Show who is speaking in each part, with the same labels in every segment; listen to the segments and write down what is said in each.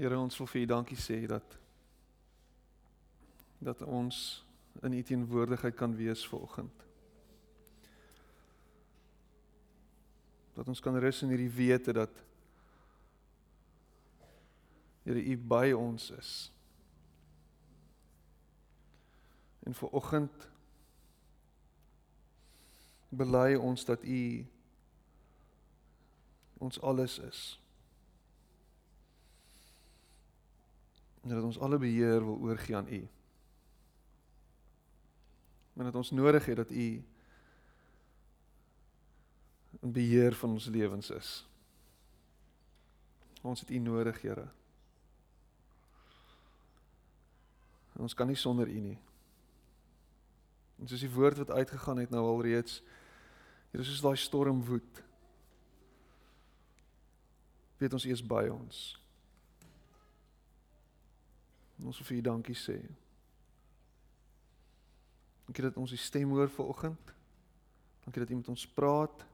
Speaker 1: Here, ons wil vir U dankie sê dat dat ons in U teenwoordigheid kan wees vanoggend. Dat ons kan rus in hierdie wete dat Here U by ons is. En vir oggend bely ons dat U ons alles is. En dat ons alle beheer wil oorgee aan U. En dat ons nodig het dat U in beheer van ons lewens is. Ons het U nodig, Here. Ons kan nie sonder U nie. En soos die woord wat uitgegaan het nou al reeds hier is soos daai storm woed. Weet ons eers by ons. En ons wil vir U dankie sê. Dankie dat ons die stem hoor vanoggend. Dankie dat U met ons praat.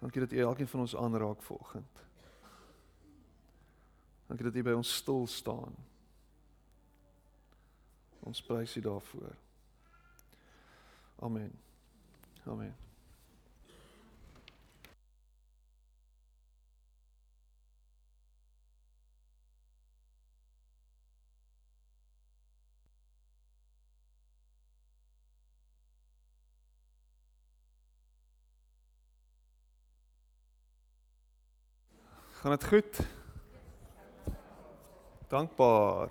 Speaker 1: Dankie dat U elkeen van ons aanraak vanoggend. Dankie dat U by ons stil staan. Ons prys U daarvoor. Amen. Amen. Gaan dit goed? Dankbaar.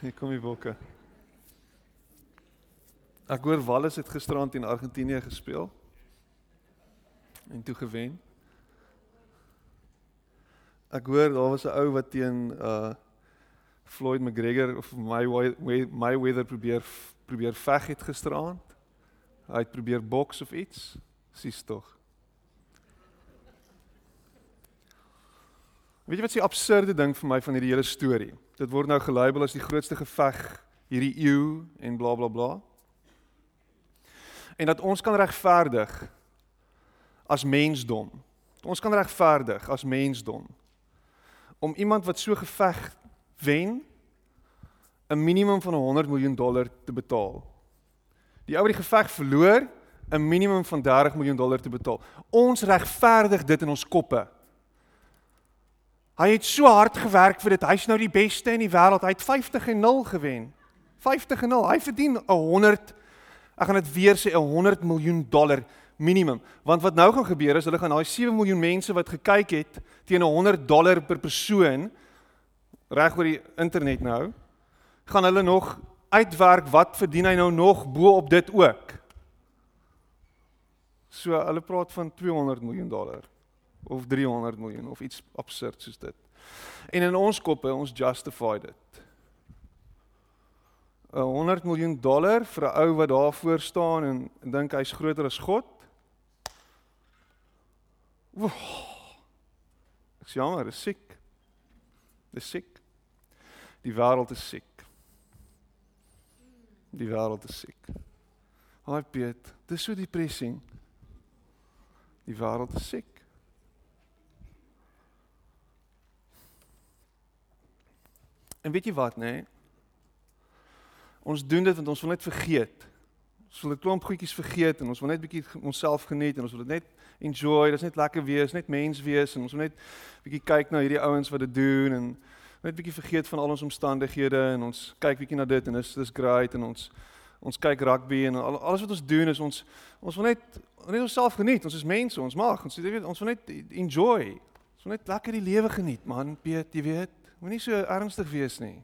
Speaker 1: Hier kom die bokke. Ek hoor Wallis het gisterand in Argentinië gespeel. En toe gewen. Ek hoor daar was 'n ou wat teen uh Floyd McGregor of my my weather probeer probeer veg het gisterand. Hy het probeer boks of iets. Sis tog. Weet jy wat die absurde ding vir my van hierdie hele storie? Dit word nou gelabel as die grootste geveg hierdie eeu en bla bla bla. En dat ons kan regverdig as mensdom. Ons kan regverdig as mensdom om iemand wat so geveg wen 'n minimum van 100 miljoen dollar te betaal. Die ou wat die geveg verloor 'n minimum van 30 miljoen dollar te betaal. Ons regverdig dit in ons koppe. Hy het so hard gewerk vir dit. Hy's nou die beste in die wêreld. Hy het 50 en 0 gewen. 50 en 0. Hy verdien 'n 100 ek gaan dit weer sê 'n 100 miljoen dollar minimum. Want wat nou gaan gebeur is hulle gaan daai 7 miljoen mense wat gekyk het teen 'n 100 dollar per persoon reg oor die internet nou, gaan hulle nog uitwerk wat verdien hy nou nog bo op dit ook. So hulle praat van 200 miljoen dollar of 300 miljoen of iets absurd soos dit. En in ons koppe ons justify dit. 'n 100 miljoen dollar vir 'n ou wat daar voor staan en dink hy's groter as God. Ek sê jammer, is siek. Dis siek. Die wêreld is siek. Die wêreld is siek. Haai Piet, dis so depressing. Die wêreld is siek. En weet jy wat, nê? Nee? Ons doen dit want ons wil net vergeet. Ons wil 'n klomp goedjies vergeet en ons wil net bietjie onsself geniet en ons wil dit net enjoy. Dit is net lekker wees, net mens wees en ons wil net bietjie kyk na hierdie ouens wat dit doen en net bietjie vergeet van al ons omstandighede en ons kyk bietjie na dit en dis dis great en ons ons kyk rugby en al, alles wat ons doen is ons ons wil net net onsself geniet. Ons is mense, ons mag. Ons weet ons wil net enjoy. Ons wil net lekker die lewe geniet, man. Piet, jy weet. Moenie so ernstig wees nie.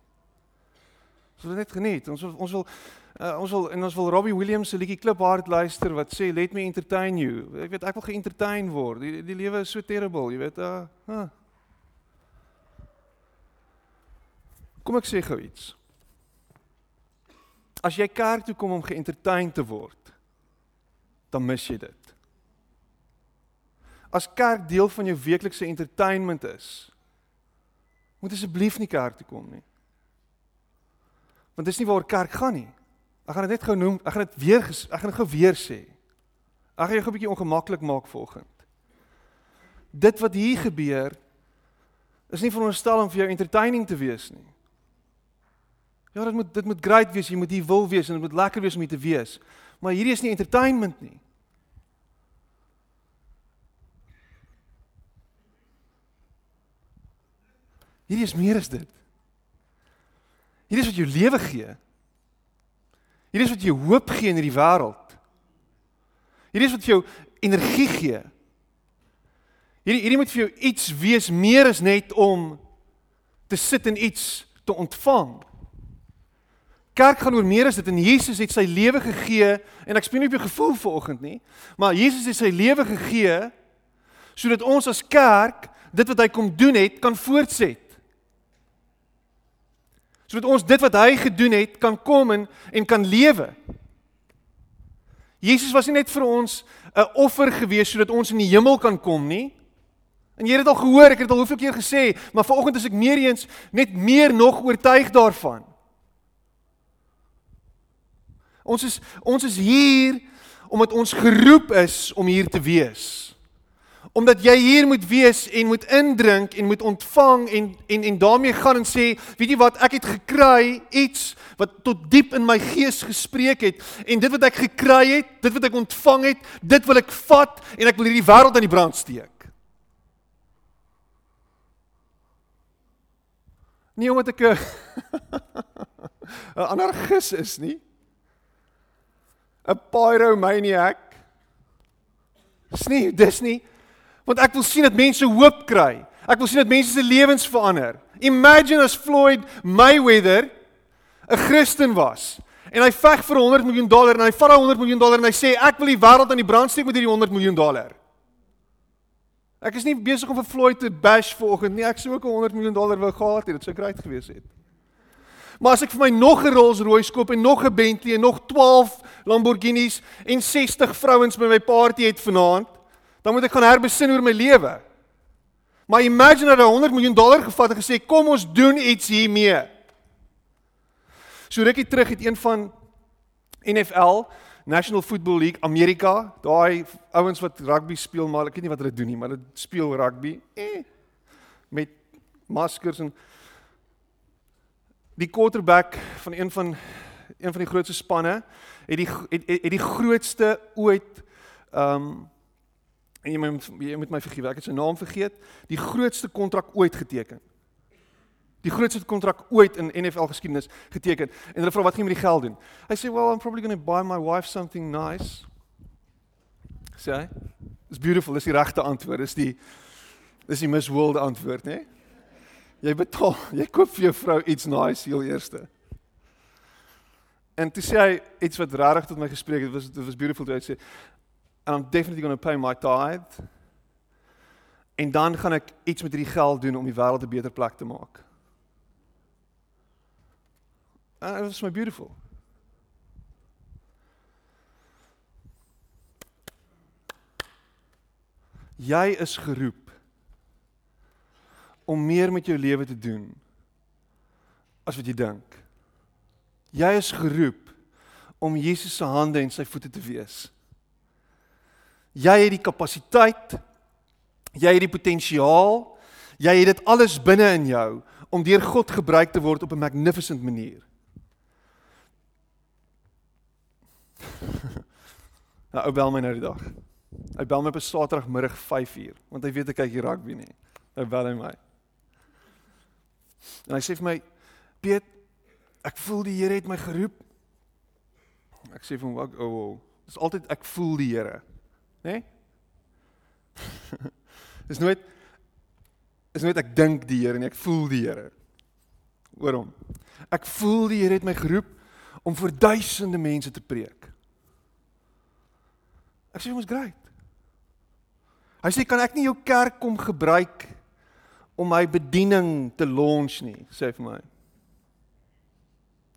Speaker 1: Ons wil net geniet. Ons wil ons wil uh, ons wil en ons wil Robbie Williams se liedjie Klip Hard luister wat sê let me entertain you. Ek weet ek wil geëntertain word. Die die lewe is so terrible, jy weet. Uh, huh. Kom ek sê gou iets. As jy kerk toe kom om geëntertain te word, dan mis jy dit. As kerk deel van jou weeklikse entertainment is, moet asseblief nie kerk toe kom nie. Want dis nie waar kerk gaan nie. Ek gaan dit net gou noem, ek gaan dit weer ek gaan dit gou weer sê. Ek gaan jou 'n bietjie ongemaklik maak volgende. Dit wat hier gebeur is nie veronderstel om vir jou entertaining te wees nie. Ja, dit moet dit moet great wees, jy moet hier wil wees en dit moet lekker wees om hier te wees. Maar hierdie is nie entertainment nie. Hierdie is meer as dit. Hierdie is wat jou lewe gee. Hierdie is wat jou hoop gee in hierdie wêreld. Hierdie is wat vir jou energie gee. Hierdie hierdie moet vir jou iets wees meer as net om te sit en iets te ontvang. Kerk gaan oor meer as dit en Jesus het sy lewe gegee en ek speel nie op jou gevoel vanoggend nie, maar Jesus het sy lewe gegee sodat ons as kerk dit wat hy kom doen het kan voortset sodat ons dit wat hy gedoen het kan kom en en kan lewe. Jesus was nie net vir ons 'n offer gewees sodat ons in die hemel kan kom nie. En jy het dit al gehoor, ek het dit al hoeveel keer gesê, maar vanoggend is ek meer eens net meer nog oortuig daarvan. Ons is ons is hier omdat ons geroep is om hier te wees omdat jy hier moet wees en moet indrink en moet ontvang en en en daarmee gaan en sê, weet jy wat, ek het gekry iets wat tot diep in my gees gespreek het en dit wat ek gekry het, dit wat ek ontvang het, dit wil ek vat en ek wil hierdie wêreld aan die brand steek. Nie omdat ek 'n 'n anarchis is nie. 'n Pyromaniac. Dis nie, dis nie want ek wil sien dat mense hoop kry. Ek wil sien dat mense se lewens verander. Imagine as Floyd Mayweather 'n Christen was en hy veg vir 100 miljoen dollar en hy vat daai 100 miljoen dollar en hy sê ek wil die wêreld aan die brand steek met hierdie 100 miljoen dollar. Ek is nie besig om vir Floyd te bash vanoggend nie. Ek sou ook 'n 100 miljoen dollar wou gehad het. Dit sou great gewees het. Maar as ek vir my nog 'n Rolls-Royce koop en nog 'n Bentley en nog 12 Lamborghinis en 60 vrouens by my party het vanaand, dan moet ek gaan herbesin oor my lewe. Maar imagine dat hy 100 miljoen dollar gevat en gesê kom ons doen iets hiermee. So rukkie terug het een van NFL National Football League Amerika, daai ouens wat rugby speel, maar ek weet nie wat hulle doen nie, maar hulle speel rugby eh, met maskers en die quarterback van een van een van die grootste spanne het die het, het die grootste ooit ehm um, en jy moet jy moet my vergewe, ek het sy naam vergeet, die grootste kontrak ooit geteken. Die grootste kontrak ooit in NFL geskiedenis geteken. En hulle vra wat gaan jy met die geld doen? Hy sê, "Well, I'm probably going to buy my wife something nice." Sê, "It's beautiful." Dis die regte antwoord. Dis die dis die Miss World antwoord, né? Jy betaal, jy koop vir jou vrou iets nice heel eerste. En toe sê hy iets wat regtig tot my gespreek het. Dit was dit was beautiful toe hy sê, and I'm definitely going to pay my tithe. En dan gaan ek iets met hierdie geld doen om die wêreld 'n beter plek te maak. And it was my beautiful. Jy is geroep om meer met jou lewe te doen as wat jy dink. Jy is geroep om Jesus se hande en sy voete te wees. Jy het die kapasiteit. Jy het die potensiaal. Jy het dit alles binne in jou om deur God gebruik te word op 'n magnificent manier. Nou, ou bel my nou die dag. Hy bel my op 'n Saterdagmiddag 5uur, want hy weet ek kyk hier rugby nie. Nou bel hy my. En hy sê vir my: "Piet, ek voel die Here het my geroep." Ek sê vir hom: "Wag, ou, oh, dis altyd ek voel die Here." Né? Nee? Dis nooit is nooit ek dink die Here en ek voel die Here. Oor hom. Ek voel die Here het my geroep om vir duisende mense te preek. Ek sê is great. Hy sê kan ek nie jou kerk kom gebruik om my bediening te launch nie, sê vir my.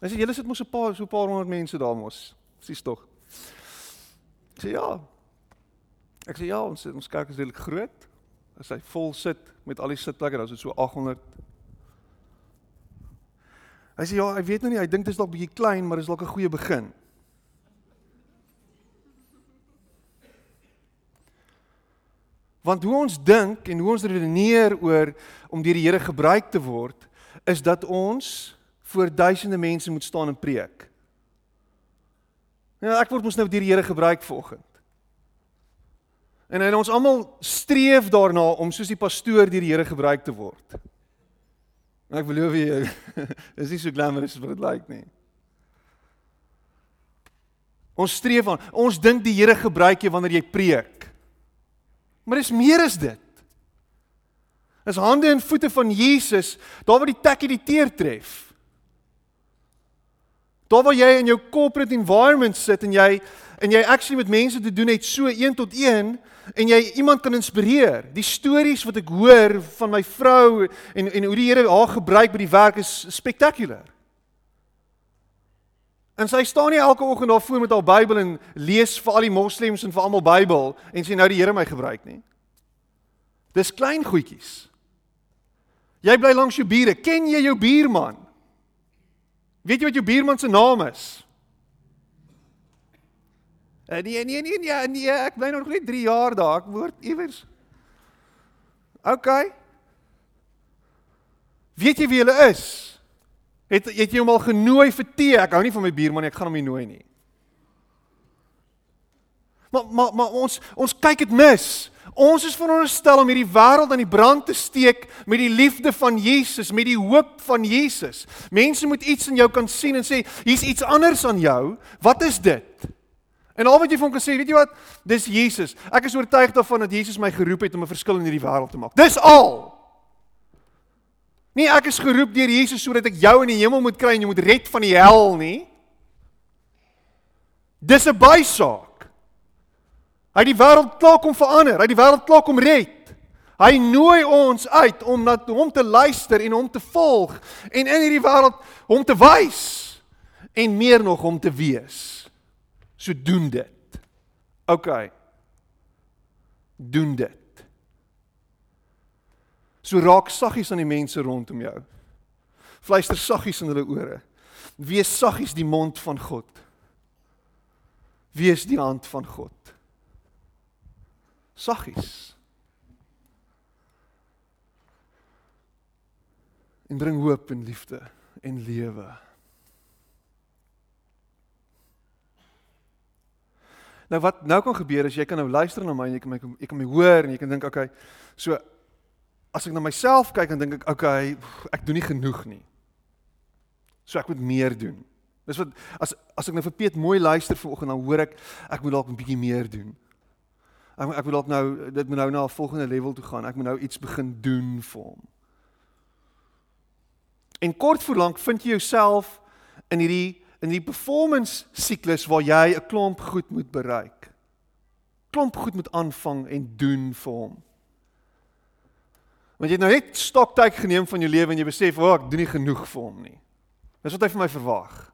Speaker 1: Hy sê julle sit mos 'n paar so 'n paar honderd mense daar mos. Sies tog. Sê ja, Ek sê ja, ons ons kerk is redelik groot. As hy vol sit met al die sitplekke, dan is dit so 800. Hy sê ja, hy weet nou nie, hy dink dit is dalk bietjie klein, maar dit is dalk 'n goeie begin. Want hoe ons dink en hoe ons redeneer oor om deur die Here gebruik te word, is dat ons voor duisende mense moet staan en preek. Ja, ek word mos nou deur die Here gebruik vanoggend. En en ons almal streef daarna om soos die pastoor deur die Here gebruik te word. En ek belowe jou, is nie so glamorous as wat dit lyk nie. Ons streef aan. Ons dink die Here gebruik jou wanneer jy preek. Maar dis meer as dit. Is hande en voete van Jesus, daar waar die tekkie die teer tref. Daar waar jy in jou corporate environment sit en jy en jy actually met mense te doen het so 1 tot 1 en jy iemand kan inspireer. Die stories wat ek hoor van my vrou en en hoe die Here haar gebruik by die werk is spectacular. En sy staan nie elke oggend daar voor met haar Bybel en lees vir al die moslems en vir almal Bybel en sê nou die Here my gebruik nie. Dis klein goedjies. Jy bly langs jou bure. Ken jy jou buurman? Weet jy wat jou buurman se naam is? Uh, nee nee nee nee nee, ek bly nog net 3 jaar daar. Ek woord iewers. OK. Weet jy wie hulle is? Het het jy hom al genooi vir tee? Ek hou nie van my buurman nie, ek gaan hom nie nooi nie. Maar maar maar ons ons kyk dit mis. Ons is veronderstel om hierdie wêreld aan die brand te steek met die liefde van Jesus, met die hoop van Jesus. Mense moet iets in jou kan sien en sê, hier's iets anders aan jou. Wat is dit? En al wat jy van kan sê, weet jy wat? Dis Jesus. Ek is oortuig daarvan dat Jesus my geroep het om 'n verskil in hierdie wêreld te maak. Dis al. Nie ek is geroep deur Jesus sodat ek jou in die hemel moet kry en jy moet red van die hel nie. Dis 'n bysaak. Hy het die wêreld klaar kom verander, hy het die wêreld klaar kom red. Hy nooi ons uit om na hom te luister en hom te volg en in hierdie wêreld hom te wys en meer nog hom te wees. So doen dit. OK. Doen dit. So raak saggies aan die mense rondom jou. Fluister saggies in hulle ore. Wees saggies die mond van God. Wees die hand van God. Saggies. En bring hoop en liefde en lewe. Nou wat nou kan gebeur is jy kan nou luister na my en jy kan my jy kan my hoor en jy kan dink okay. So as ek na myself kyk dan dink ek okay, ek doen nie genoeg nie. So ek moet meer doen. Dis wat as as ek nou vir Piet mooi luister vanoggend dan hoor ek ek moet dalk 'n bietjie meer doen. Ek ek moet dalk nou dit moet nou na 'n volgende level toe gaan. Ek moet nou iets begin doen vir hom. En kort voor lank vind jy jouself in hierdie in die performance siklus waar jy 'n klomp goed moet bereik. Klomp goed moet aanvang en doen vir hom. Want jy het nou net stoktyk geneem van jou lewe en jy besef, "O, oh, ek doen nie genoeg vir hom nie." Dis wat hy van my verwag.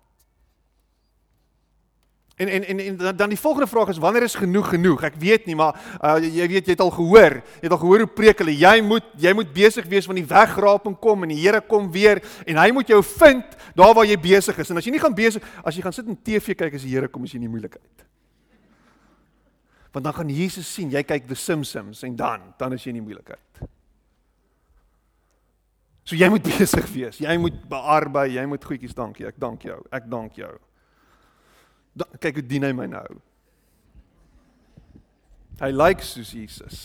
Speaker 1: En en en dan die volgende vraag is wanneer is genoeg genoeg? Ek weet nie, maar uh, jy weet jy het al gehoor, jy het al gehoor hoe preek hulle, jy moet jy moet besig wees van die wegraping kom en die Here kom weer en hy moet jou vind daar waar jy besig is. En as jy nie gaan besig, as jy gaan sit en TV kyk as die Here kom, is jy in die moeilikheid. Want dan gaan Jesus sien, jy kyk The Simpsons en dan dan is jy in die moeilikheid. So jy moet besig wees. Jy moet bearbei, jy moet goedjies dankie. Ek dank jou. Ek dank jou kyk hoe dien hy my nou. Hy lyk like soos Jesus.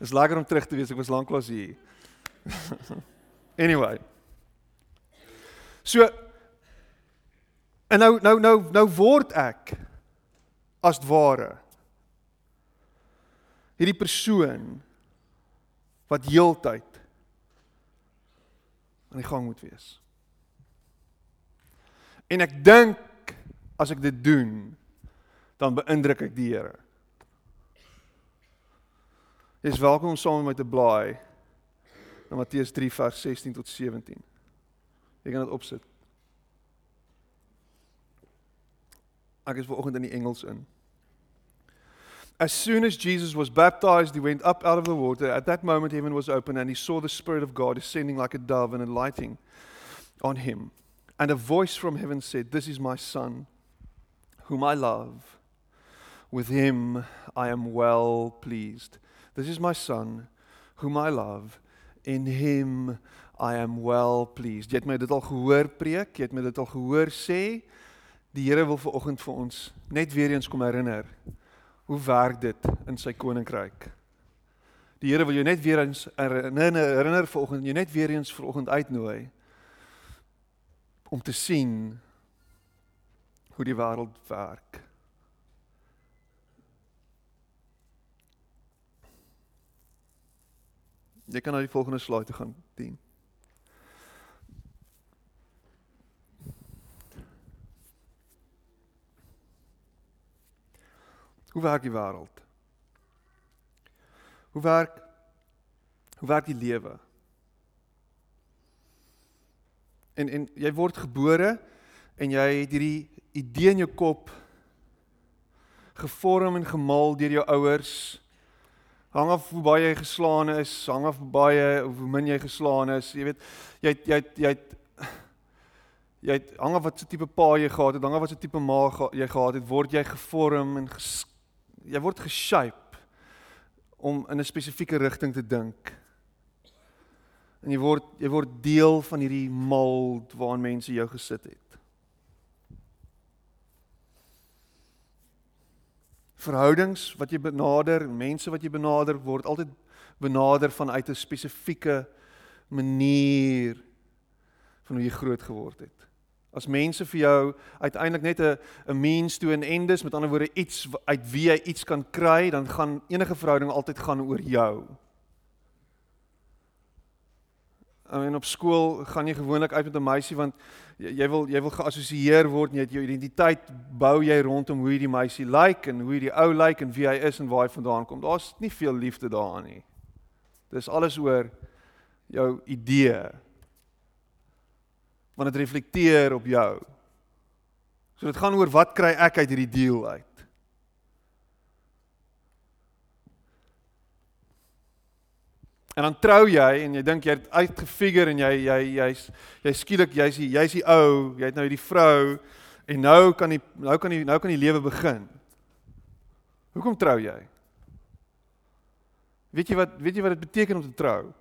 Speaker 1: Is lekker om terug te wees. Ek was lanklaas hier. anyway. So en nou nou nou nou word ek as ware hierdie persoon wat heeltyd aan die gang moet wees. En ek dink as ek dit doen, dan beïndruk ek die Here. Jy is welkom om saam met my te blaai na Matteus 3 vers 16 tot 17. Jy kan dit opsit. Ek is vanoggend in die Engels in. As soon as Jesus was baptized, he went up out of the water. At that moment, heaven was open, and he saw the Spirit of God descending like a dove and alighting on him. And a voice from heaven said, This is my Son, whom I love. With him I am well pleased. This is my Son, whom I love. In him I am well pleased. Jy het my dit al gehoor preek, jy het my dit al gehoor sê. Die Here wil ver oggend vir ons net weer eens kom herinner Hoe werk dit in sy koninkryk? Die Here wil jou net weer eens herinner herinner vanoggend, jy net weer eens vanoggend uitnooi om te sien hoe die wêreld werk. Jy kan na die volgende slide toe gaan dien. Hoe werk die wêreld? Hoe werk hoe werk die lewe? En en jy word gebore en jy het hierdie idee in jou kop gevorm en gemaal deur jou ouers. Hang af hoe baie jy geslaan is, hang af hoe baie of hoe min jy geslaan is. Jy weet, jy het, jy het, jy het, jy het hang af wat se tipe pa jy gehad het, hang af wat se tipe ma jy gehad het, word jy gevorm en gesk jy word geshape om in 'n spesifieke rigting te dink. En jy word jy word deel van hierdie mold waarin mense jou gesit het. Verhoudings wat jy benader, mense wat jy benader word altyd benader vanuit 'n spesifieke manier van hoe jy groot geword het. As mense vir jou uiteindelik net 'n 'n means to an end is, met ander woorde iets uit wie jy iets kan kry, dan gaan enige verhouding altyd gaan oor jou. En op skool gaan jy gewoonlik uit met 'n meisie want jy, jy wil jy wil geassosieer word en jy het jou identiteit bou jy rondom hoe hierdie meisie lyk like, en hoe hierdie ou lyk like, en wie hy is en waar hy vandaan kom. Daar's nie veel liefde daarin nie. Dis alles oor jou idee want dit reflekteer op jou. So dit gaan oor wat kry ek uit hierdie deal uit? En dan trou jy en jy dink jy het uitgefigure en jy jy jy's jy skielik jy's jy's die ou, jy het nou hierdie vrou en nou kan die nou kan die nou kan die lewe begin. Hoekom trou jy? Weet jy wat weet jy wat dit beteken om te trou?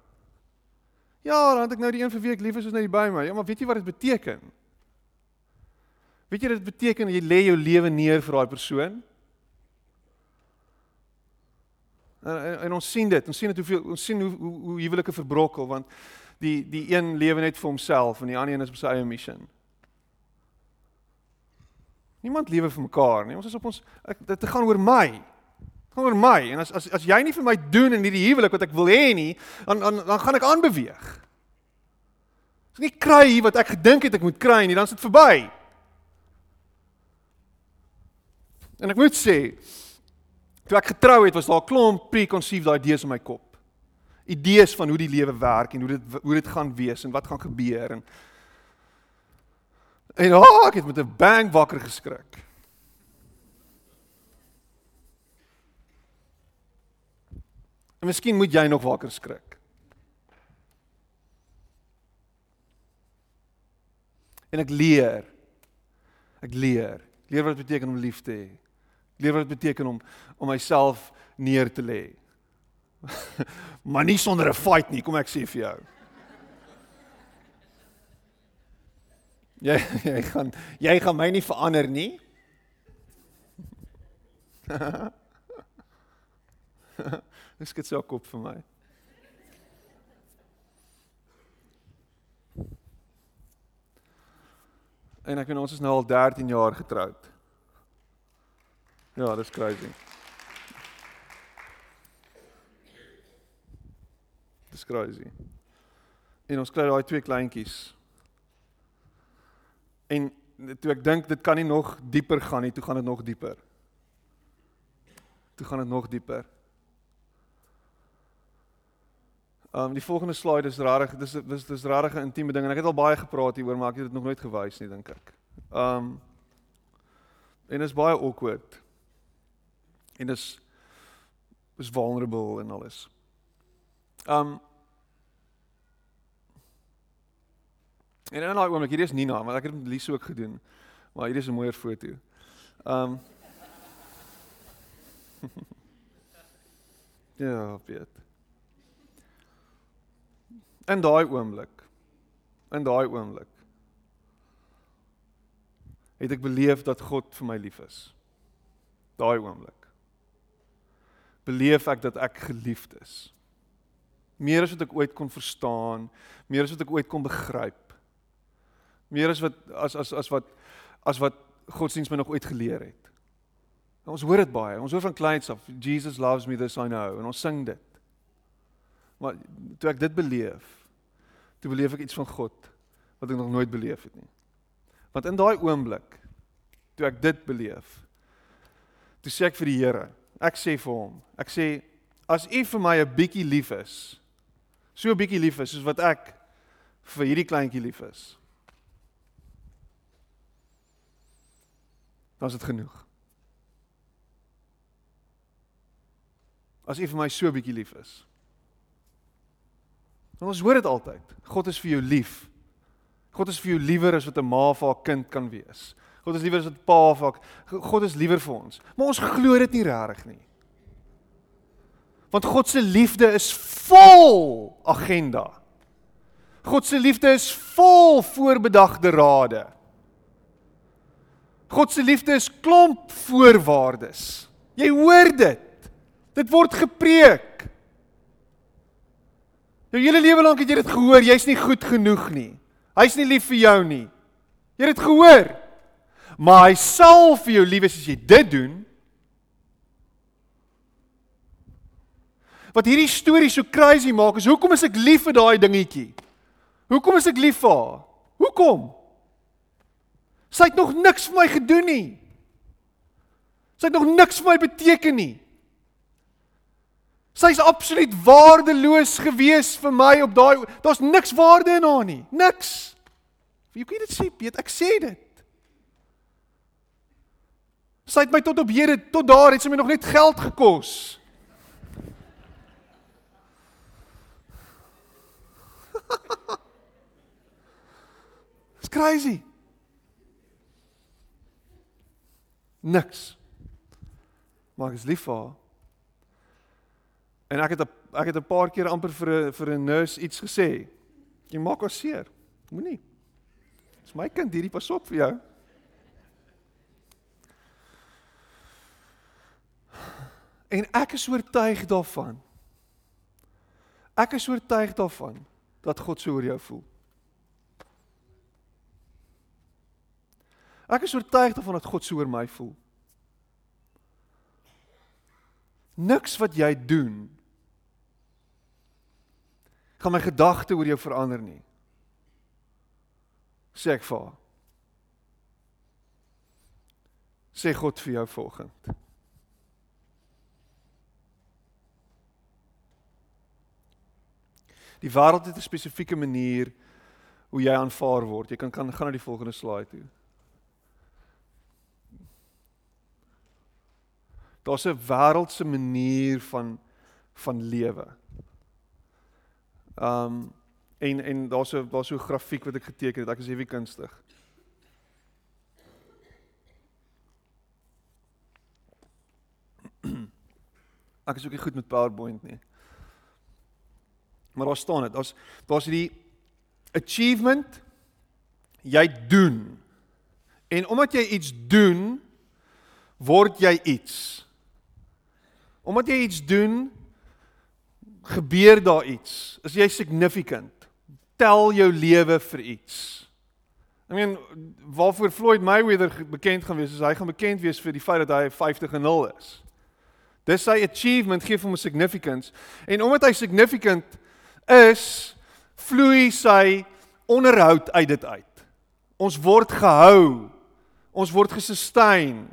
Speaker 1: Ja, dan het ek nou die een vir wie ek lief is, is nou by my. Ja, maar weet jy wat dit beteken? Weet jy dit beteken jy lê jou lewe neer vir daai persoon? En, en, en ons sien dit. Ons sien dit hoeveel ons sien hoe hoe, hoe huwelike verbrokkel want die die een lewe net vir homself en die ander een is op sy eie missie. Niemand lewe vir mekaar nie. Ons is op ons ek, dit gaan oor my gaan oor my en as as as jy nie vir my doen in hierdie huwelik wat ek wil hê nie, dan dan dan gaan ek aanbeweeg. As ek nie kry wat ek gedink het ek moet kry nie, dan is dit verby. En ek moet sê, toe ek getrou het, was daar 'n klomp preconceived ideas in my kop. Idees van hoe die lewe werk en hoe dit hoe dit gaan wees en wat gaan gebeur en en oh, ek het met 'n bang wakker geskrik. En miskien moet jy nog wakker skrik. En ek leer. Ek leer. Leer wat dit beteken om lief te hê. Leer wat dit beteken om om myself neer te lê. maar nie sonder 'n fight nie, kom ek sê vir jou. Jy jy gaan jy gaan my nie verander nie. Ek skud sy kop vir my. En ek en ons is nou al 13 jaar getroud. Ja, dis crazy. Dis crazy. En ons kry daai twee kleintjies. En toe ek dink dit kan nie nog dieper gaan nie, toe gaan dit nog dieper. Toe gaan dit nog dieper. Um die volgende slide is rarig. Dis dis dis rarig 'n intieme ding en ek het al baie gepraat hieroor, maar ek het dit nog nooit gewys nie, dink ek. Um en is baie awkward. En dis is vulnerable en alles. Um En in daai oomblik, hierdie is Nina, want ek het dit Lies ook gedoen. Maar hierdie is 'n mooier foto. Um Ja, weet. In daai oomblik. In daai oomblik. Het ek beleef dat God vir my lief is. Daai oomblik. Beleef ek dat ek geliefd is. Meer as wat ek ooit kon verstaan, meer as wat ek ooit kon begryp. Meer as wat as as as wat as wat godsdienst my nog ooit geleer het. En ons hoor dit baie. Ons hoor van kleins af, Jesus loves me this I know en ons sing dit. Maar toe ek dit beleef, toe beleef ek iets van God wat ek nog nooit beleef het nie. Want in daai oomblik toe ek dit beleef, toe sê ek vir die Here, ek sê vir hom, ek sê as U vir my 'n bietjie lief is, so 'n bietjie lief is soos wat ek vir hierdie kleintjie lief is, dan is dit genoeg. As U vir my so 'n bietjie lief is. Ons hoor dit altyd. God is vir jou lief. God is vir jou liewer as wat 'n ma vir haar kind kan wees. God is liewer as wat pa vir haar. God is liewer vir ons. Maar ons glo dit nie regtig nie. Want God se liefde is vol agenda. God se liefde is vol voorbedagte rade. God se liefde is klomp voorwaardes. Jy hoor dit. Dit word gepreek. Jou hele lewe lank het jy dit gehoor, jy's nie goed genoeg nie. Hy's nie lief vir jou nie. Jy het dit gehoor. Maar hy sal vir jou lief wees as jy dit doen. Wat hierdie storie so crazy maak is hoekom is ek lief vir daai dingetjie? Hoekom is ek lief vir haar? Hoekom? Sy het nog niks vir my gedoen nie. Sy het nog niks vir my beteken nie. Sy's absoluut waardeloos gewees vir my op daai daar's niks waarde in haar nie. Niks. Wie kan dit sê, Piet? Ek sê dit. Sy het my tot op hede tot daar het sy my nog net geld gekos. It's crazy. Niks. Maar ek is lief vir haar. En ek het a, ek het 'n paar keer amper vir 'n vir 'n nurse iets gesê. Jy maak haar seer. Moenie. Dis my kind hierdie pas op vir jou. En ek is oortuig daarvan. Ek is oortuig daarvan dat God so oor jou voel. Ek is oortuig daarvan dat God so oor my voel. Niks wat jy doen gaan my gedagte oor jou verander nie. Sê ek vir haar. Sê God vir jou volgend. Die wêreld het 'n spesifieke manier hoe jy aanvaar word. Jy kan kan gaan na die volgende slide toe. Daar's 'n wêreldse manier van van lewe. Um en en daar's so daar's so 'n grafiek wat ek geteken het. Ek is hewie kunstig. Ek is ook nie goed met PowerPoint nie. Maar daar staan dit. Daar's daar's hierdie achievement jy doen. En omdat jy iets doen, word jy iets. Omdat jy iets doen, gebeur daar iets. Is jy significant? Tel jou lewe vir iets. I mean, waarvoor Floyd Mayweather bekend gaan wees, is hy gaan bekend wees vir die feit dat hy 50 en 0 is. Dis sy achievement gee hom 'n significance en omdat hy significant is, vloei sy onderhoud uit dit uit. Ons word gehou. Ons word gesustain.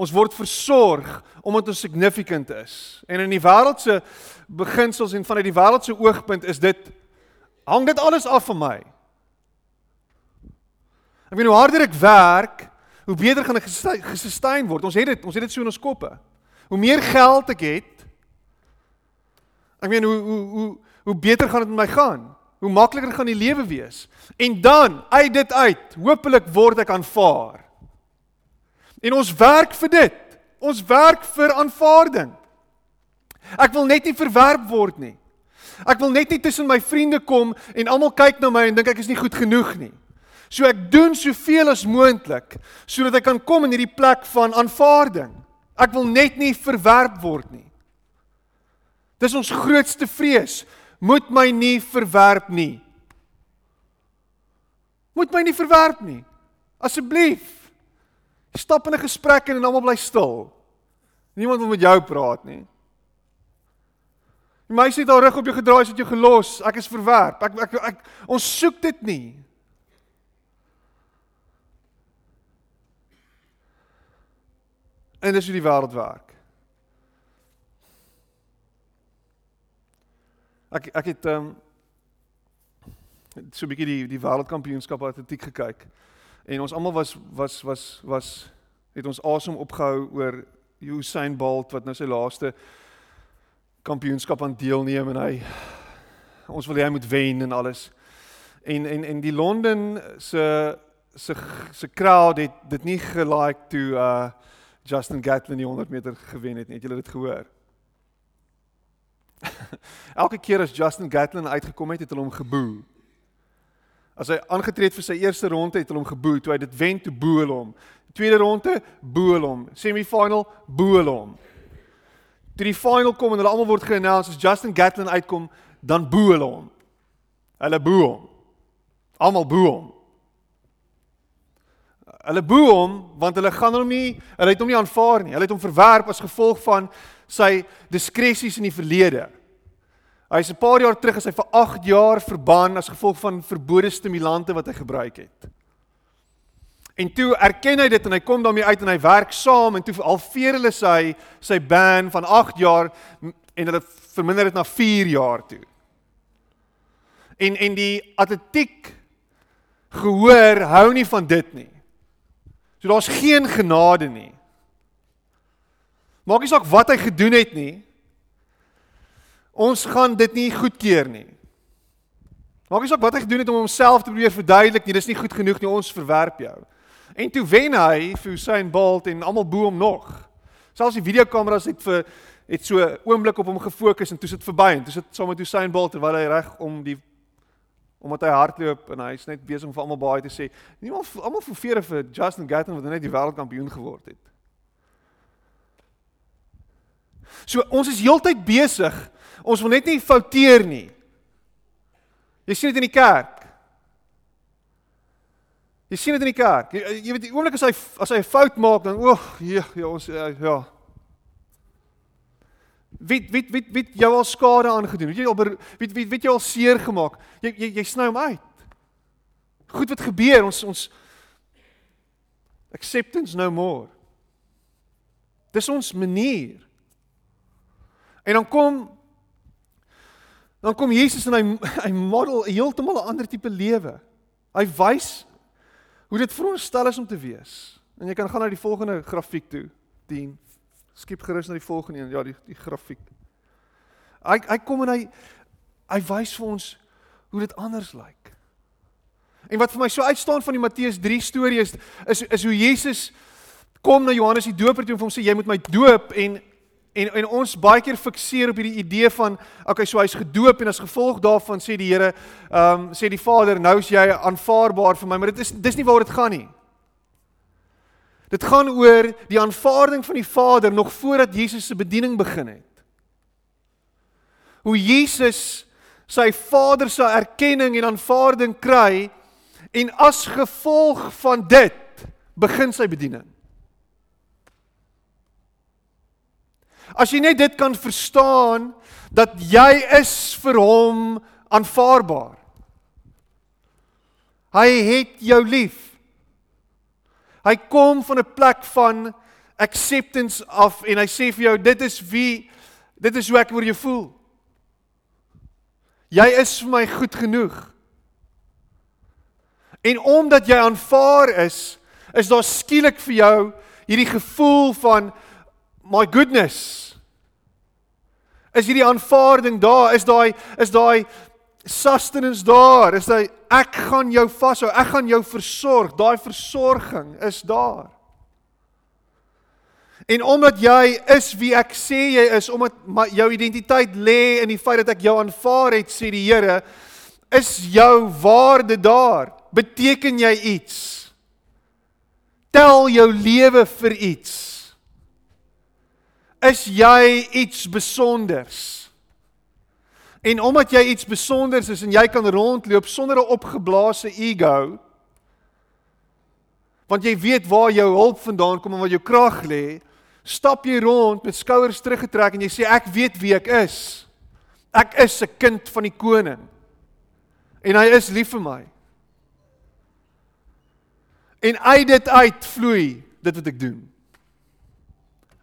Speaker 1: Ons word versorg omdat ons significant is. En in die wêreldse beginsels en vanuit die wêreldse oogpunt is dit hang dit alles af van my. Ek weet hoe harder ek werk, hoe beter gaan ek gesustain word. Ons het dit, ons het dit so in ons koppe. Hoe meer geld ek het, ek meen hoe hoe hoe hoe beter gaan dit met my gaan? Hoe makliker gaan die lewe wees? En dan uit dit uit, hopelik word ek aanvaar. En ons werk vir dit. Ons werk vir aanvaarding. Ek wil net nie verwerp word nie. Ek wil net nie tussen my vriende kom en almal kyk na my en dink ek is nie goed genoeg nie. So ek doen soveel as moontlik sodat ek kan kom in hierdie plek van aanvaarding. Ek wil net nie verwerp word nie. Dis ons grootste vrees. Moet my nie verwerp nie. Moet my nie verwerp nie. Asseblief. Stap in 'n gesprek en almal bly stil. Niemand wil met jou praat nie. Die meisie het haar rug op jou gedraai, het jou gelos. Ek is verwerp. Ek, ek, ek ons soek dit nie. En dis hoe die wêreld werk. Ek ek het ehm um, so 'n bietjie die die wêreldkampioenskap atletiek gekyk. En ons almal was was was was het ons asem opgehou oor Usain Bolt wat nou sy laaste kampioenskap aan deelneem en hy ons wil hy moet wen en alles. En en en die Londen se se se crowd het dit nie gelike toe uh Justin Gatlin die 100 meter gewen het nie. Het julle dit gehoor? Elke keer as Justin Gatlin uitgekom het, het hulle hom geboe. As hy aangetree het vir sy eerste ronde, het hulle hom geboe. Toe hy dit wen, toe boe hulle hom. Tweede ronde, boe hulle hom. Semifinal, boe hulle hom toe die final kom en hulle almal word ge-announce as Justin Gatlin uitkom, dan boe hulle hom. Hulle boe hom. Almal boe hom. Hulle boe hom want hulle gaan hom nie, hulle het hom nie aanvaar nie. Hulle het hom verwerp as gevolg van sy diskresies in die verlede. Hy's 'n paar jaar terug as hy vir 8 jaar verban as gevolg van verbode stimulante wat hy gebruik het. En toe erken hy dit en hy kom daarmee uit en hy werk saam en toe alveer hulle sy sy ban van 8 jaar en hulle verminder dit na 4 jaar toe. En en die atletiek gehoor hou nie van dit nie. So daar's geen genade nie. Maak nie saak wat hy gedoen het nie. Ons gaan dit nie goedkeur nie. Maak nie saak wat hy gedoen het om homself te probeer verduidelik nie, dis nie goed genoeg nie, ons verwerp jou. En toe wen hy vir Usain Bolt en almal bo hom nog. Selfs die videokameras het vir het so oomblik op hom gefokus en toe sit verby en toe sit saam met Usain Bolt terwyl hy reg om die omdat hy hardloop en hy's net besig om vir almal baie te sê. Niemand almal verveer vir Justin Gatlin wat net die wêreldkampioen geword het. So ons is heeltyd besig. Ons wil net nie fouteer nie. Jy sien dit in die kerk. Jy sien dit in die kerk. Jy, jy weet die oomblik as hy as hy 'n fout maak dan o, ja, ja, ons ja. ja. Wie wie wie wie jou al skade aangedoen? Weet jy al wie wie wie jy al seer gemaak? Jy jy jy sny hom uit. Goed wat gebeur, ons ons acceptance no more. Dis ons manier. En dan kom dan kom Jesus en hy hy model 'n heeltemal 'n ander tipe lewe. Hy wys hoe dit veronderstel is om te wees. En jy kan gaan na die volgende grafiek toe. 10. Skiep gerus na die volgende een. Ja, die die grafiek. Hy hy kom en hy hy wys vir ons hoe dit anders lyk. En wat vir my so uitstaan van die Matteus 3 storie is is is hoe Jesus kom na Johannes die Doper toe en hom sê jy moet my doop en En en ons baie keer fikseer op hierdie idee van okay, so hy's gedoop en as gevolg daarvan sê die Here, ehm um, sê die Vader, nou is jy aanvaarbaar vir my, maar dit is dis nie waar dit gaan nie. Dit gaan oor die aanvaarding van die Vader nog voordat Jesus se bediening begin het. Hoe Jesus sy Vader se erkenning en aanvaarding kry en as gevolg van dit begin sy bediening. As jy net dit kan verstaan dat jy is vir hom aanvaarbaar. Hy het jou lief. Hy kom van 'n plek van acceptance af en hy sê vir jou dit is wie dit is hoe ek oor jou voel. Jy is vir my goed genoeg. En omdat jy aanvaar is, is daar skielik vir jou hierdie gevoel van my goodness. Is hierdie aanvaarding daar? Is daai is daai sustenance daar? Is hy ek gaan jou vashou, ek gaan jou versorg. Daai versorging is daar. En omdat jy is wie ek sê jy is, omdat jou identiteit lê in die feit dat ek jou aanvaar het, sê die Here, is jou waarde daar. Beteken jy iets? Tel jou lewe vir iets. Is jy iets besonders? En omdat jy iets besonders is en jy kan rondloop sonder 'n opgeblaasde ego, want jy weet waar jou hulp vandaan kom en waar jou krag lê, stap jy rond met skouers teruggetrek en jy sê ek weet wie ek is. Ek is 'n kind van die koning. En hy is lief vir my. En uit dit uit vloei dit wat ek doen.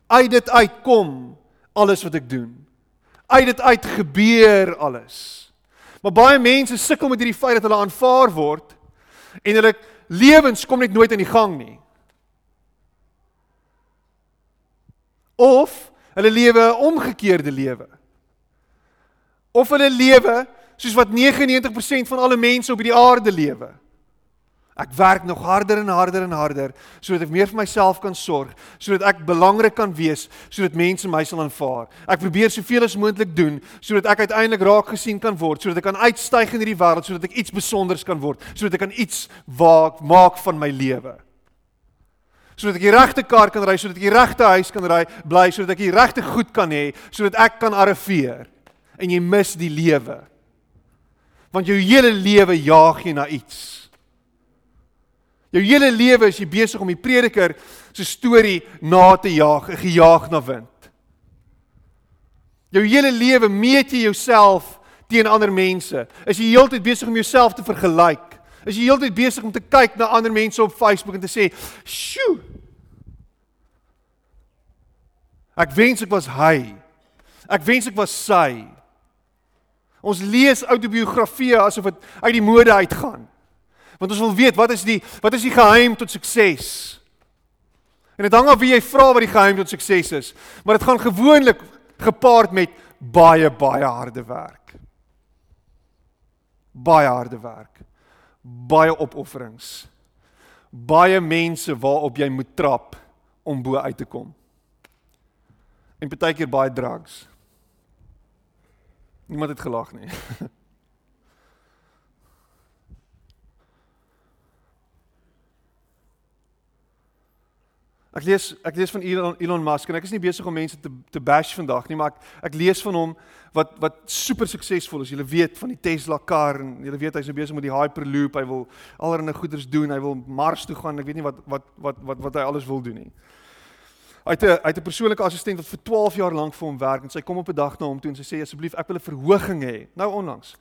Speaker 1: Uit dit uit kom alles wat ek doen. Uit dit uit gebeur alles. Maar baie mense sukkel met hierdie feit dat hulle aanvaar word en hulle lewens kom net nooit aan die gang nie. of hulle lewe 'n omgekeerde lewe. Of hulle lewe soos wat 99% van alle mense op hierdie aarde lewe. Ek werk nog harder en harder en harder sodat ek meer vir myself kan sorg, sodat ek belangrik kan wees, sodat mense my sal aanvaar. Ek probeer soveel as moontlik doen sodat ek uiteindelik raak gesien kan word, sodat ek kan uitstyg in hierdie wêreld, sodat ek iets spesiaals kan word, sodat ek kan iets waak maak van my lewe sodat ek die regte kar kan ry, sodat ek die regte huis kan ry, bly sodat ek die regte goed kan hê, sodat ek kan arriveer. En jy mis die lewe. Want jou hele lewe jaag jy na iets. Jou hele lewe is jy besig om die prediker se storie na te jaag, gejaag na wind. Jou hele lewe meet jy jouself teen ander mense. Is jy heeltyd besig om jouself te vergelyk? Is jy heeltyd besig om te kyk na ander mense op Facebook en te sê, "Sjoe. Ek wens ek was hy. Ek wens ek was sy." Ons lees autobiografieë asof dit uit die mode uitgaan. Want ons wil weet wat is die wat is die geheim tot sukses? En dit hang af wie jy vra wat die geheim tot sukses is, maar dit gaan gewoonlik gepaard met baie baie harde werk. Baie harde werk baie opofferings. Baie mense waarop jy moet trap om bo uit te kom. En partykeer baie drugs. Niemand het gelag nie. Ek lees ek lees van Elon Elon Musk en ek is nie besig om mense te te bash vandag nie, maar ek ek lees van hom wat wat super suksesvol is. Jy weet van die Tesla kar en jy weet hy's nou besig met die Hyperloop. Hy wil allerlei goeders doen. Hy wil Mars toe gaan. Ek weet nie wat wat wat wat wat hy alles wil doen nie. Hy het 'n hy het 'n persoonlike assistent wat vir 12 jaar lank vir hom werk en sy kom op 'n dag na hom toe en sy sê asseblief ek wil 'n verhoging hê. Nou onlangs.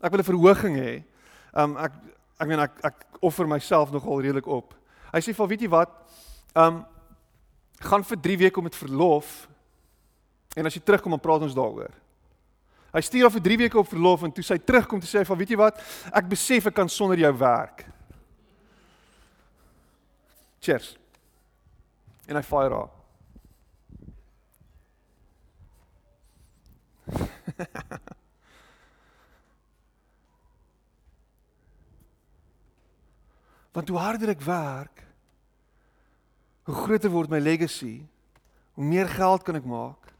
Speaker 1: Ek wil 'n verhoging hê. Um ek ek meen ek ek offer myself nogal redelik op. Hy sê vir weet jy wat? Um gaan vir 3 weke met verlof en as jy terugkom dan praat ons daaroor. Hy stuur af vir 3 weke op verlof en toe sy terugkom toe sê hy van weet jy wat ek besef ek kan sonder jou werk. Cheers. En hy fire haar. Want hoe harder ek werk, hoe groter word my legacy, hoe meer geld kan ek maak.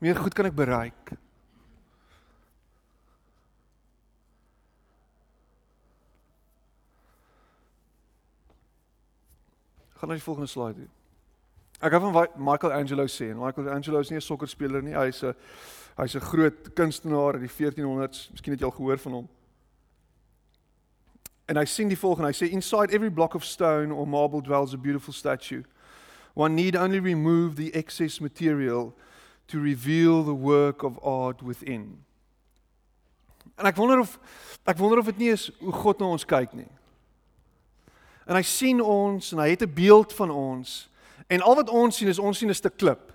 Speaker 1: Meer goed kan ek bereik. Gaan na die volgende slide toe. Ek het van Michael Angelo sê Michael Angelo is nie 'n sokkerspeler nie, hy's 'n hy's 'n groot kunstenaar in die 1400s, miskien het jy al gehoor van hom. En hy sien die volgende, hy sê inside every block of stone or marble dwells a beautiful statue. One need only remove the excess material to reveal the work of art within. En ek wonder of ek wonder of dit nie is hoe God na ons kyk nie. En hy sien ons en hy het 'n beeld van ons en al wat ons sien is ons sien 'n stuk klip.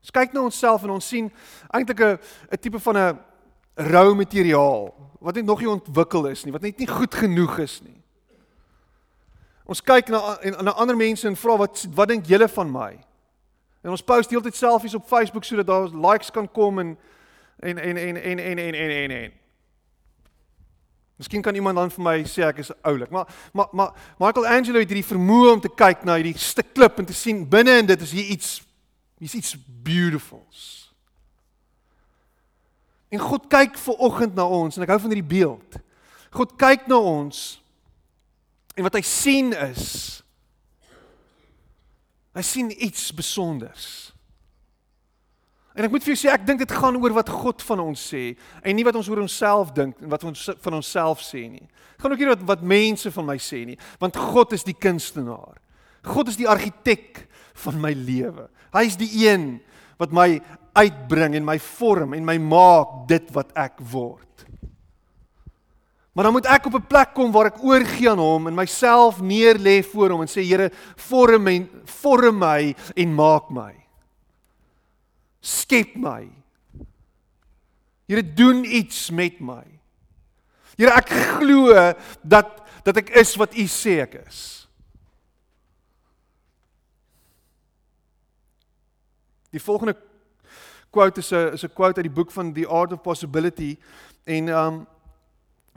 Speaker 1: Ons kyk na onsself en ons sien eintlik 'n 'n tipe van 'n rou materiaal wat net nog nie ontwikkel is nie, wat net nie goed genoeg is nie. Ons kyk na en na ander mense en vra wat wat dink julle van my? En ons post heeltyd selfies op Facebook sodat daar likes kan kom en en en en en en en en en en. Miskien kan iemand dan vir my sê ek is oulik, maar maar maar Michelangelo het hierdie vermoë om te kyk na hierdie stuk klip en te sien binne in dit is hier iets hier's iets beautifuls. En God kyk ver oggend na ons en ek hou van hierdie beeld. God kyk na ons en wat hy sien is hy sien iets besonders. En ek moet vir jou sê ek dink dit gaan oor wat God van ons sê en nie wat ons oor onsself dink en wat ons van onsself sê nie. Dit gaan ook nie wat wat mense van my sê nie, want God is die kunstenaar. God is die argitek van my lewe. Hy is die een wat my uitbring en my vorm en my maak dit wat ek word. Maar dan moet ek op 'n plek kom waar ek oorgie aan hom en myself neerlê voor hom en sê Here, vorm en vorm my en maak my skep my. Here doen iets met my. Here ek glo dat dat ek is wat U sê ek is. Die volgende quote is 'n is 'n quote uit die boek van The Art of Possibility en um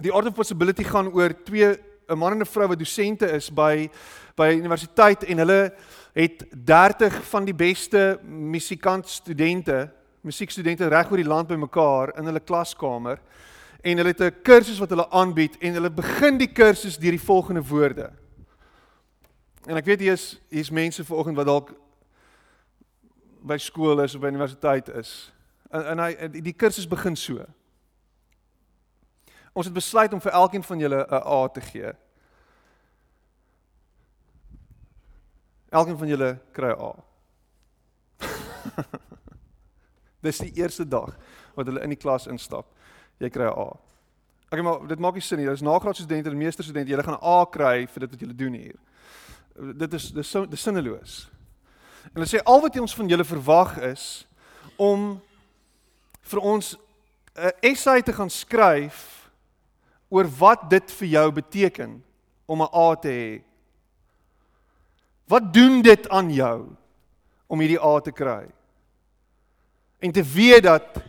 Speaker 1: The Art of Possibility gaan oor twee 'n man en 'n vrou wat dosente is by by universiteit en hulle het 30 van die beste musikant studente, musiekstudente reg oor die land bymekaar in hulle klaskamer en hulle het 'n kursus wat hulle aanbied en hulle begin die kursus deur die volgende woorde. En ek weet hier is hier's mense vanoggend wat dalk by skool is of by universiteit is. En, en hy die kursus begin so. Ons het besluit om vir elkeen van julle 'n A te gee. Elkeen van julle kry 'n A. Dis die eerste dag wat hulle in die klas instap. Jy kry 'n A. Okay, maar dit maak nie sin nie. Dis nagraadse studente en meesterstudente, julle gaan 'n A kry vir dit wat julle doen hier. Dit is dis dis sinneloos. En hulle sê al wat ons van julle verwag is om vir ons 'n essay te gaan skryf oor wat dit vir jou beteken om 'n A te hê Wat doen dit aan jou om hierdie A te kry? En te weet dat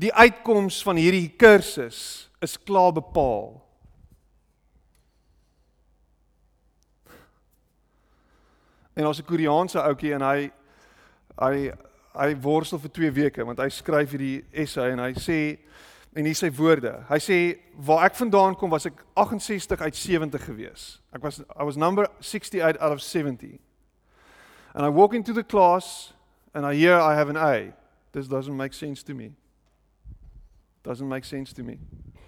Speaker 1: die uitkoms van hierdie kursus is klaar bepaal. En ons 'n Koreaanse ouetjie en hy hy hy worstel vir 2 weke want hy skryf hierdie essay en hy sê en hier sy woorde. Hy sê waar ek vandaan kom was ek 68 uit 70 gewees. Ek was I was number 68 out of 70. And I walk into the class and I hear I have an A. This doesn't make sense to me. Doesn't make sense to me.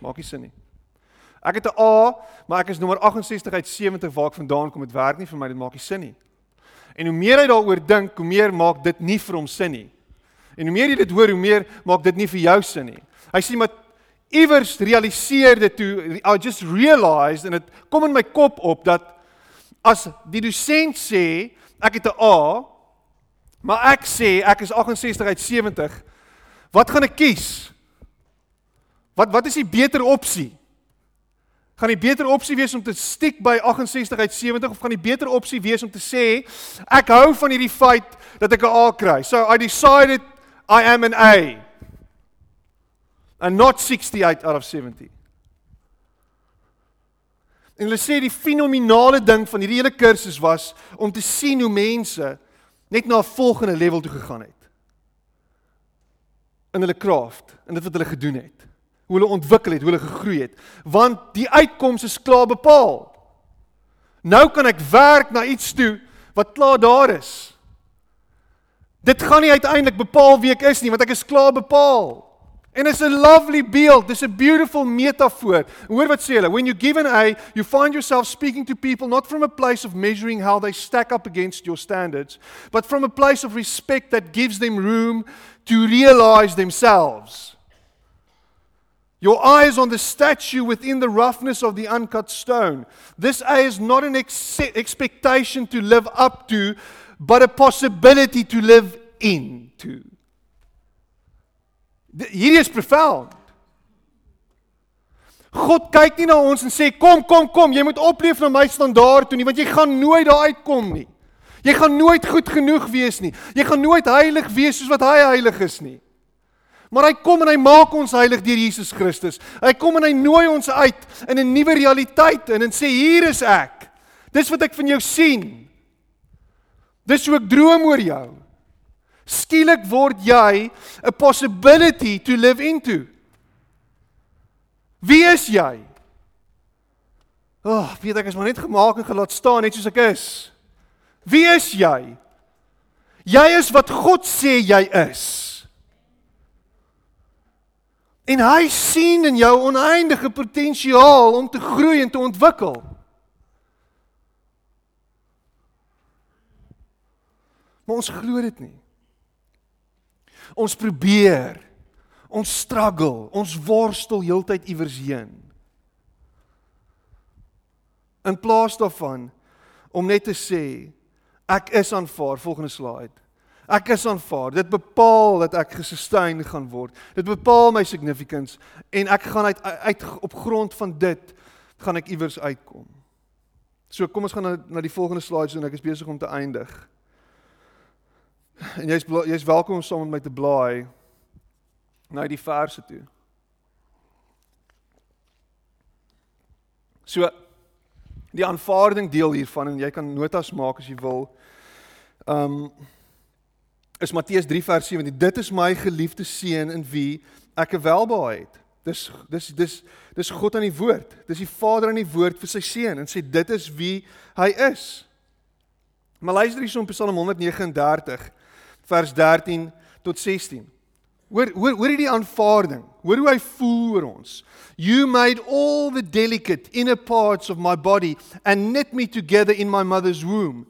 Speaker 1: Maak nie sin nie. Ek het 'n A, maar ek is nommer 68 uit 70 waar ek vandaan kom. Dit werk nie vir my, dit maak nie sin nie. En hoe meer hy daaroor dink, hoe meer maak dit nie vir hom sin nie. En hoe meer jy dit hoor, hoe meer maak dit nie vir jou sin nie. Hy sê maar iewers realiseer dit toe I just realized en dit kom in my kop op dat as die dosent sê ek het 'n A maar ek sê ek is 68 uit 70 wat gaan ek kies? Wat wat is die beter opsie? Gaan die beter opsie wees om te stiek by 68 uit 70 of gaan die beter opsie wees om te sê ek hou van hierdie feit dat ek 'n A kry. So I decided I am an A and not 68 out of 70. En hulle sê die fenominale ding van hierdie hele kursus was om te sien hoe mense net na 'n volgende level toe gegaan het. In hulle craft, in dit wat hulle gedoen het. Hoe hulle ontwikkel het, hoe hulle gegroei het, want die uitkoms is klaar bepaal. Nou kan ek werk na iets toe wat klaar daar is. Dit gaan nie uiteindelik bepaal wie ek is nie, want ek is klaar bepaal. En it's a lovely beeld. It's a beautiful metaphor. Hoor wat sê hulle? When you give an A, you find yourself speaking to people not from a place of measuring how they stack up against your standards, but from a place of respect that gives them room to realize themselves. Your eye is on the statue within the roughness of the uncut stone. This A is not an ex- expectation to live up to, but a possibility to live into. Hierdie is profound. God kyk nie na ons en sê kom kom kom, jy moet opleef na my standaard toe nie want jy gaan nooit daar uitkom nie. Jy gaan nooit goed genoeg wees nie. Jy gaan nooit heilig wees soos wat hy heilig is nie. Maar hy kom en hy maak ons heilig deur Jesus Christus. Hy kom en hy nooi ons uit in 'n nuwe realiteit en en sê hier is ek. Dis wat ek van jou sien. Dis hoe ek droom oor jou. Skielik word jy 'n possibility to live into. Wie is jy? Ag, oh, weet ek is maar net gemaak en gelaat staan net soos ek is. Wie is jy? Jy is wat God sê jy is. En hy sien in jou oneindige potensiaal om te groei en te ontwikkel. Maar ons glo dit nie. Ons probeer. Ons struggle, ons worstel heeltyd iewers heen. In plaas daarvan om net te sê ek is aanvaar, volgende slide. Ek is aanvaar. Dit bepaal dat ek gesustain gaan word. Dit bepaal my significance en ek gaan uit uit op grond van dit gaan ek iewers uitkom. So kom ons gaan na na die volgende slide en ek is besig om te eindig. En jy's jy's welkom om saam met my te blaai na die verse toe. So die aanvaarding deel hiervan en jy kan notas maak as jy wil. Um is Matteus 3 vers 17. Dit is my geliefde seun in wie ek 'n welbehae het. Dis dis dis dis God aan die woord. Dis die Vader aan die woord vir sy seun en sê dit is wie hy is. Maar luister hierso op Psalm 139 vers 13 tot 16. Hoor hoor hoor hierdie aanvaarding. Hoor hoe hy voel oor ons. You made all the delicate inner parts of my body and knit me together in my mother's womb.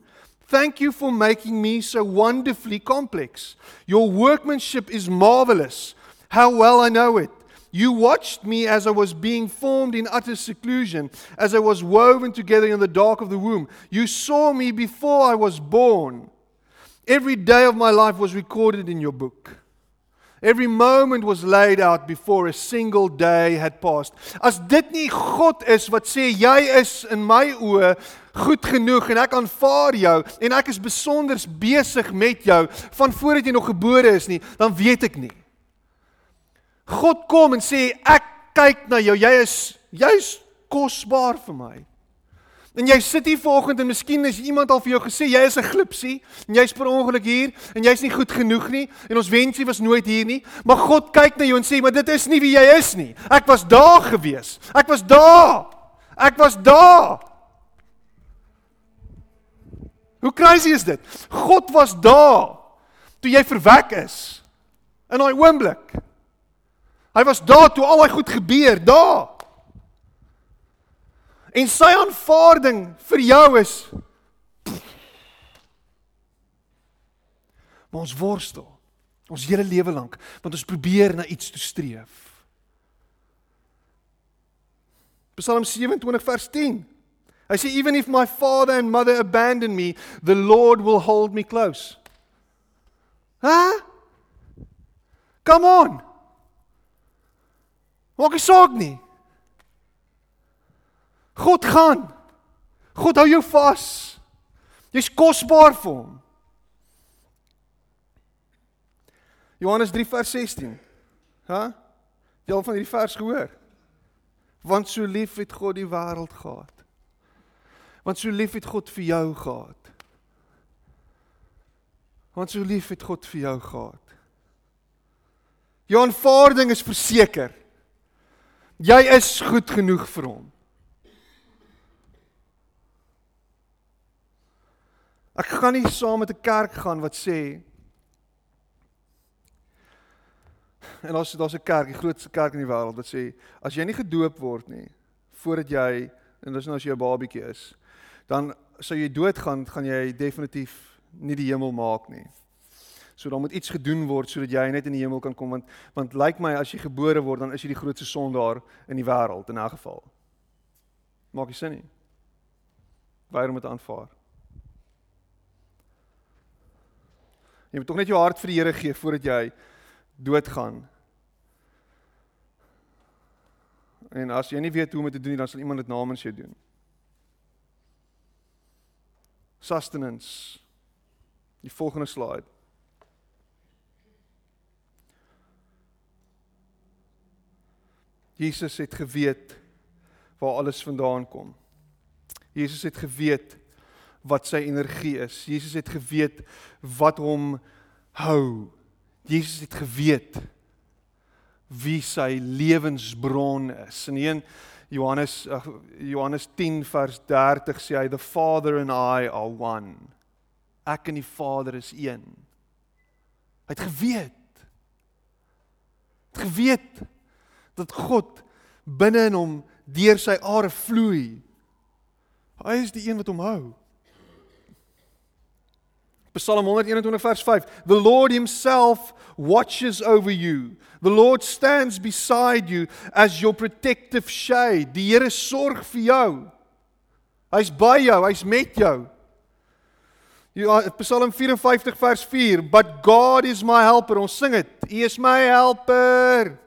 Speaker 1: Thank you for making me so wonderfully complex. Your workmanship is marvelous. How well I know it. You watched me as I was being formed in utter seclusion, as I was woven together in the dark of the womb. You saw me before I was born. Every day of my life was recorded in your book. Every moment was laid out before a single day had passed. As dit nie God is wat sê jy is in my oë goed genoeg en ek aanvaar jou en ek is besonder besig met jou van voordat jy nog gebore is nie, dan weet ek nie. God kom en sê ek kyk na jou. Jy is jy's kosbaar vir my. En jy sit hier vanoggend en miskien is iemand al vir jou gesê jy is 'n glipsie en jy's per ongeluk hier en jy's nie goed genoeg nie en ons wensie was nooit hier nie. Maar God kyk na jou en sê, "Maar dit is nie wie jy is nie. Ek was daar gewees. Ek was daar. Ek was daar." Hoe crazy is dit? God was daar toe jy verwek is in daai oomblik. Hy was daar toe al daai goed gebeur, daar. En sy aanvaarding vir jou is Maar ons worstel ons hele lewe lank want ons probeer na iets toe streef. Psalm 27 vers 10. Hy sê even if my father and mother abandon me, the Lord will hold me close. Hæ? Huh? Come on. Maak nie saak nie. God gaan. God hou jou vas. Jy's kosbaar vir hom. Johannes 3 vers 16. Hæ? Jy al van hierdie vers gehoor? Want so lief het God die wêreld gehad. Want so lief het God vir jou gehad. Want so lief het God vir jou gehad. Jou aanvaarding is verseker. Jy is goed genoeg vir hom. Ek gaan nie saam met 'n kerk gaan wat sê en daar's daar's 'n kerk, die grootste kerk in die wêreld wat sê as jy nie gedoop word nie voordat jy en dis nou as jy 'n babietjie is, dan sou jy doodgaan, gaan jy definitief nie die hemel maak nie. So dan moet iets gedoen word sodat jy net in die hemel kan kom want want lyk my as jy gebore word dan is jy die grootste sondaar in die wêreld in 'n geval. Maak nie sin nie. Waarom moet aanvaar? Jy moet tog net jou hart vir die Here gee voordat jy doodgaan. En as jy nie weet hoe om dit te doen nie, dan sal iemand dit namens jou doen. Sustenance Die volgende slide. Jesus het geweet waar alles vandaan kom. Jesus het geweet wat sy energie is. Jesus het geweet wat hom hou. Jesus het geweet wie sy lewensbron is. In 1 Johannes ag Johannes 10 vers 30 sê hy the father and I are one. Ek en die Vader is een. Hy het geweet. Het geweet dat God binne in hom deur sy are vloei. Hy is die een wat hom hou. Psalm 121 vers 5 The Lord himself watches over you. The Lord stands beside you as your protective shade. Die Here sorg vir jou. Hy's by jou, hy's met jou. Ja, Psalm 54 vers 4 But God is my helper. Ons sing dit. Hy is my helper.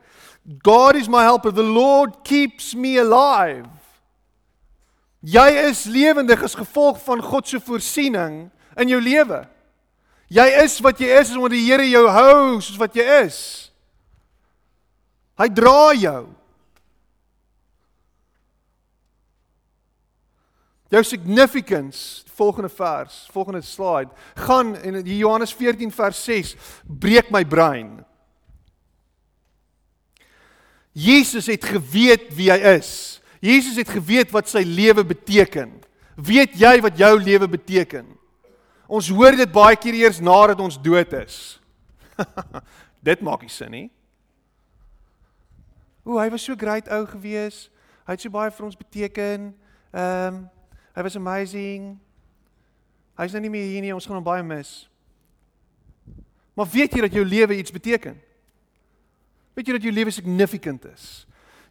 Speaker 1: God is my helper. The Lord keeps me alive. Jy is lewendig as gevolg van God se voorsiening in jou lewe. Jy is wat jy is omdat die Here jou hou soos wat jy is. Hy dra jou. Jou significance, volgende vers, volgende slide, gaan in Johannes 14 vers 6 breek my brein. Jesus het geweet wie hy is. Jesus het geweet wat sy lewe beteken. Weet jy wat jou lewe beteken? Ons hoor dit baie keer eers nadat ons dood is. dit maak nie sin nie. O, hy was so great ou gewees. Hy het so baie vir ons beteken. Ehm um, hy was amazing. Hy's nou nie meer hier nie. Ons gaan hom baie mis. Maar weet jy dat jou lewe iets beteken? Weet jy dat jou lewe significant is?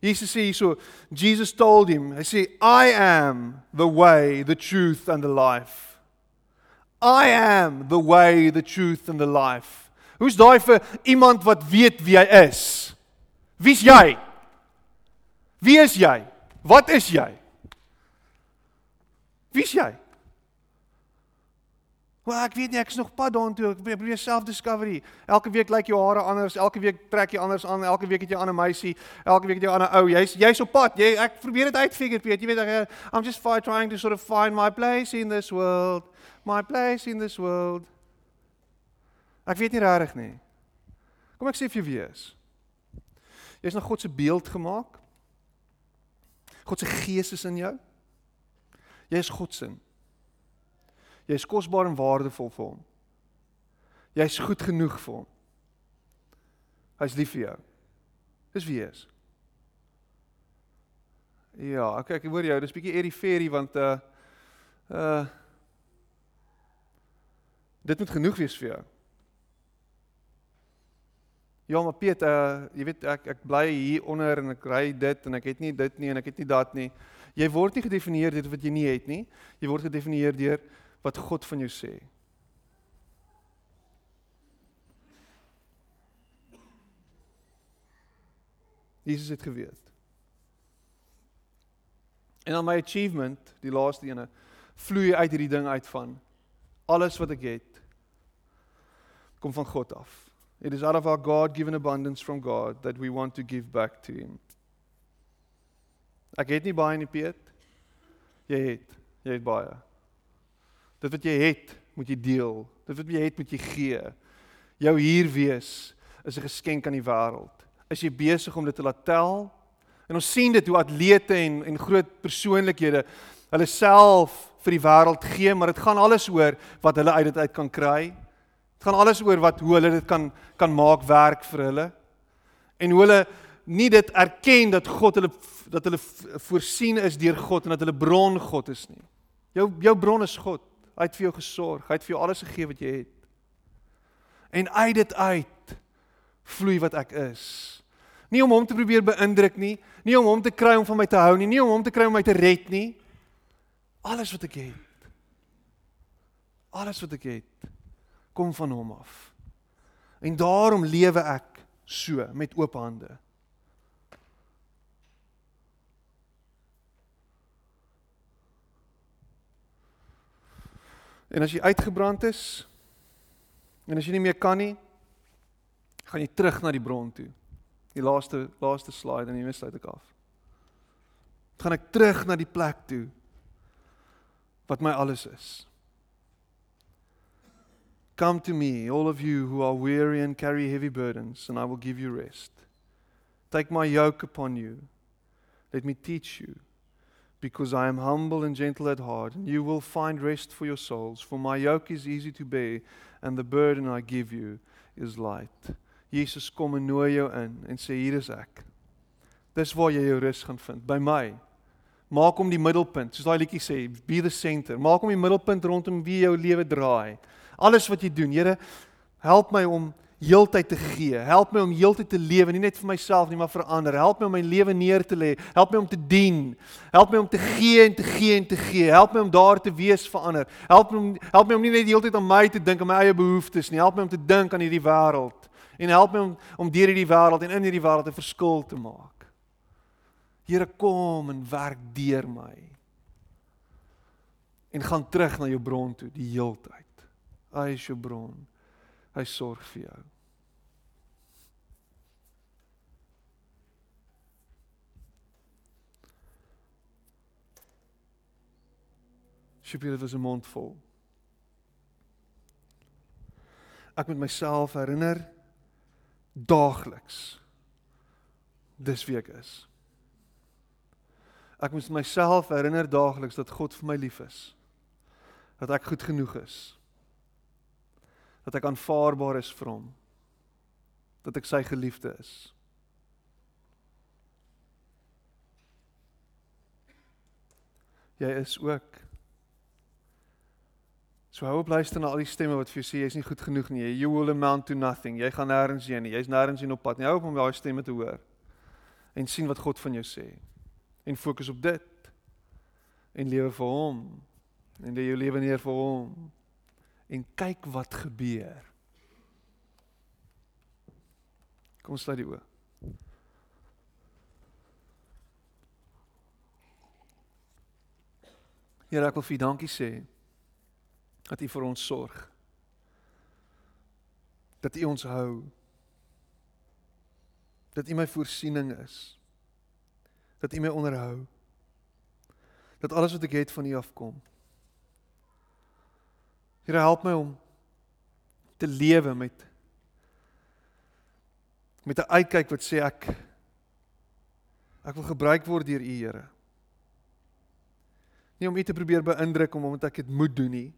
Speaker 1: Jesus sê hierso, Jesus told him, hy sê I am the way, the truth and the life. I am the way, the truth and the life. Hoe's daai vir iemand wat weet wie hy is? Wie's jy? Wie is jy? Wat is jy? Wie's jy? Maar ek weet nie, ek is nog pad daartoe. Ek probeer self discovery. Elke week lyk jou hare anders, elke week trek jy anders aan, elke week het jy 'n ander meisie, elke week het jy 'n ander ou. Jy's jy's op pad. Jy ek probeer dit uitfigure, Piet. Jy weet ek I'm just trying to sort of find my place in this world. My place in this world. Ek weet nie regtig nie. Kom ek sê vir jou wie is. Jy's na God se beeld gemaak. God se gees is in jou. Jy is God se. Jy is kosbaar en waardevol vir hom. Jy's goed genoeg vir hom. Hy's lief vir jou. Dis wie hy is. Ja, ek ek hoor jou, dis bietjie fairy want uh uh dit moet genoeg wees vir jou. Ja, maar Piet, uh jy weet ek ek bly hier onder en ek ry dit en ek het nie dit nie en ek het nie dat nie. Jy word nie gedefinieer deur wat jy nie het nie. Jy word gedefinieer deur wat God van jou sê. Jesus het geweet. En dan my achievement, die laaste ene, vloei uit hierdie ding uit van alles wat ek het kom van God af. It is out of our God-given abundance from God that we want to give back to him. Ek het nie baie nie, Piet. Jy het, jy het baie. Dit wat jy het, moet jy deel. Dit wat jy het, moet jy gee. Jou hier wees is 'n geskenk aan die wêreld. Is jy besig om dit te laat tel? En ons sien dit hoe atlete en en groot persoonlikhede hulle self vir die wêreld gee, maar dit gaan alles oor wat hulle uit dit uit kan kry. Dit gaan alles oor wat hoe hulle dit kan kan maak werk vir hulle. En hoe hulle nie dit erken dat God hulle dat hulle voorsien is deur God en dat hulle bron God is nie. Jou jou bron is God. Hy het vir jou gesorg. Hy het vir jou alles gegee wat jy het. En uit dit uit vloei wat ek is. Nie om hom te probeer beïndruk nie, nie om hom te kry om van my te hou nie, nie om hom te kry om my te red nie. Alles wat ek het. Alles wat ek het kom van hom af. En daarom lewe ek so met oop hande. En as jy uitgebrand is, En as jy nie meer kan nie, gaan jy terug na die bron toe. Die laaste laaste slide en hiermee sluit ek af. Gaan ek terug na die plek toe wat my alles is. Come to me, all of you who are weary and carry heavy burdens, and I will give you rest. Take my yoke upon you. Let me teach you, because I am humble and gentle at heart, and you will find rest for your souls. For my yoke is easy to bear, and the burden I give you is light. Jesus kom en nooi jou in en sê hier is ek. Dis waar jy jou rus gaan vind, by my. Maak hom die middelpunt, soos daai liedjie sê, be the center. Maak hom die middelpunt rondom wie jou lewe draai. Alles wat jy doen, Here, help my om heeltyd te gee. Help my om heeltyd te lewe, nie net vir myself nie, maar vir ander. Help my om my lewe neer te lê. Help my om te dien. Help my om te gee en te gee en te gee. Help my om daar te wees vir ander. Help my om help my om nie net die hele tyd aan my te dink en my eie behoeftes nie. Help my om te dink aan hierdie wêreld en help my om om deur hierdie wêreld en in hierdie wêreld 'n verskil te maak. Here kom en werk deur my. En gaan terug na jou bron toe die heeltyd. Hy is jou bron. Hy sorg vir jou. Shipie was 'n mond vol. Ek moet myself herinner daagliks dis wie ek is. Ek moet myself herinner daagliks dat God vir my lief is. Dat ek goed genoeg is. Dat ek aanvaarbaar is vir hom. Dat ek sy geliefde is. Jy is ook So hou op luister na al die stemme wat vir jou sê jy's nie goed genoeg nie. You will amount to nothing. Jy gaan nêrens heen nie. Jy's nêrens heen op pad nie. Hou op om daai stemme te hoor. En sien wat God van jou sê. En fokus op dit. En lewe vir hom. En lê jou lewe neer vir hom. En kyk wat gebeur. Kom sluit die oë. Here, ek wil vir dankie sê dat U vir ons sorg. Dat U ons hou. Dat U my voorsiening is. Dat U my onderhou. Dat alles wat ek het van U afkom. Here help my om te lewe met met 'n uitkyk wat sê ek ek wil gebruik word deur U Here. Nie om U te probeer beïndruk om omdat ek dit moet doen nie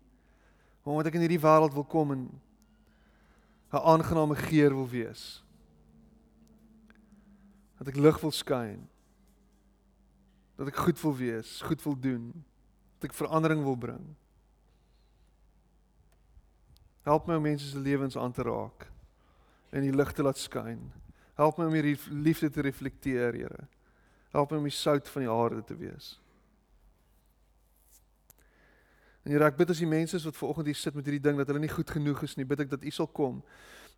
Speaker 1: Maar omdat ek in hierdie wêreld wil kom en 'n aangename geur wil wees. Dat ek lig wil skyn. Dat ek goed wil wees, goed wil doen. Dat ek verandering wil bring. Help my om mense se lewens aan te raak en die lig te laat skyn. Help my om hierdie liefde te reflekteer, Here. Help my om die sout van die aarde te wees. En Here, ek bid as die mense wat ver oggend hier sit met hierdie ding dat hulle nie goed genoeg is nie, bid ek dat U sal kom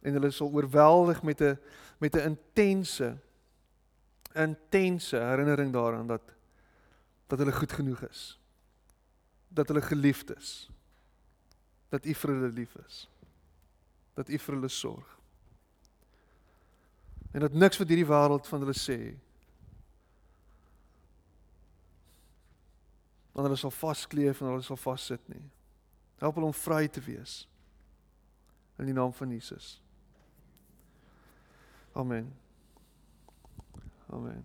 Speaker 1: en hulle sal oorweldig met 'n met 'n intense intense herinnering daaraan dat dat hulle goed genoeg is. Dat hulle geliefd is. Dat U vir hulle lief is. Dat U vir hulle sorg. En dat niks wat hierdie wêreld van hulle sê want hulle sal vaskleef en hulle sal vassit nie. Help hulle om vry te wees. In die naam van Jesus. Amen. Amen.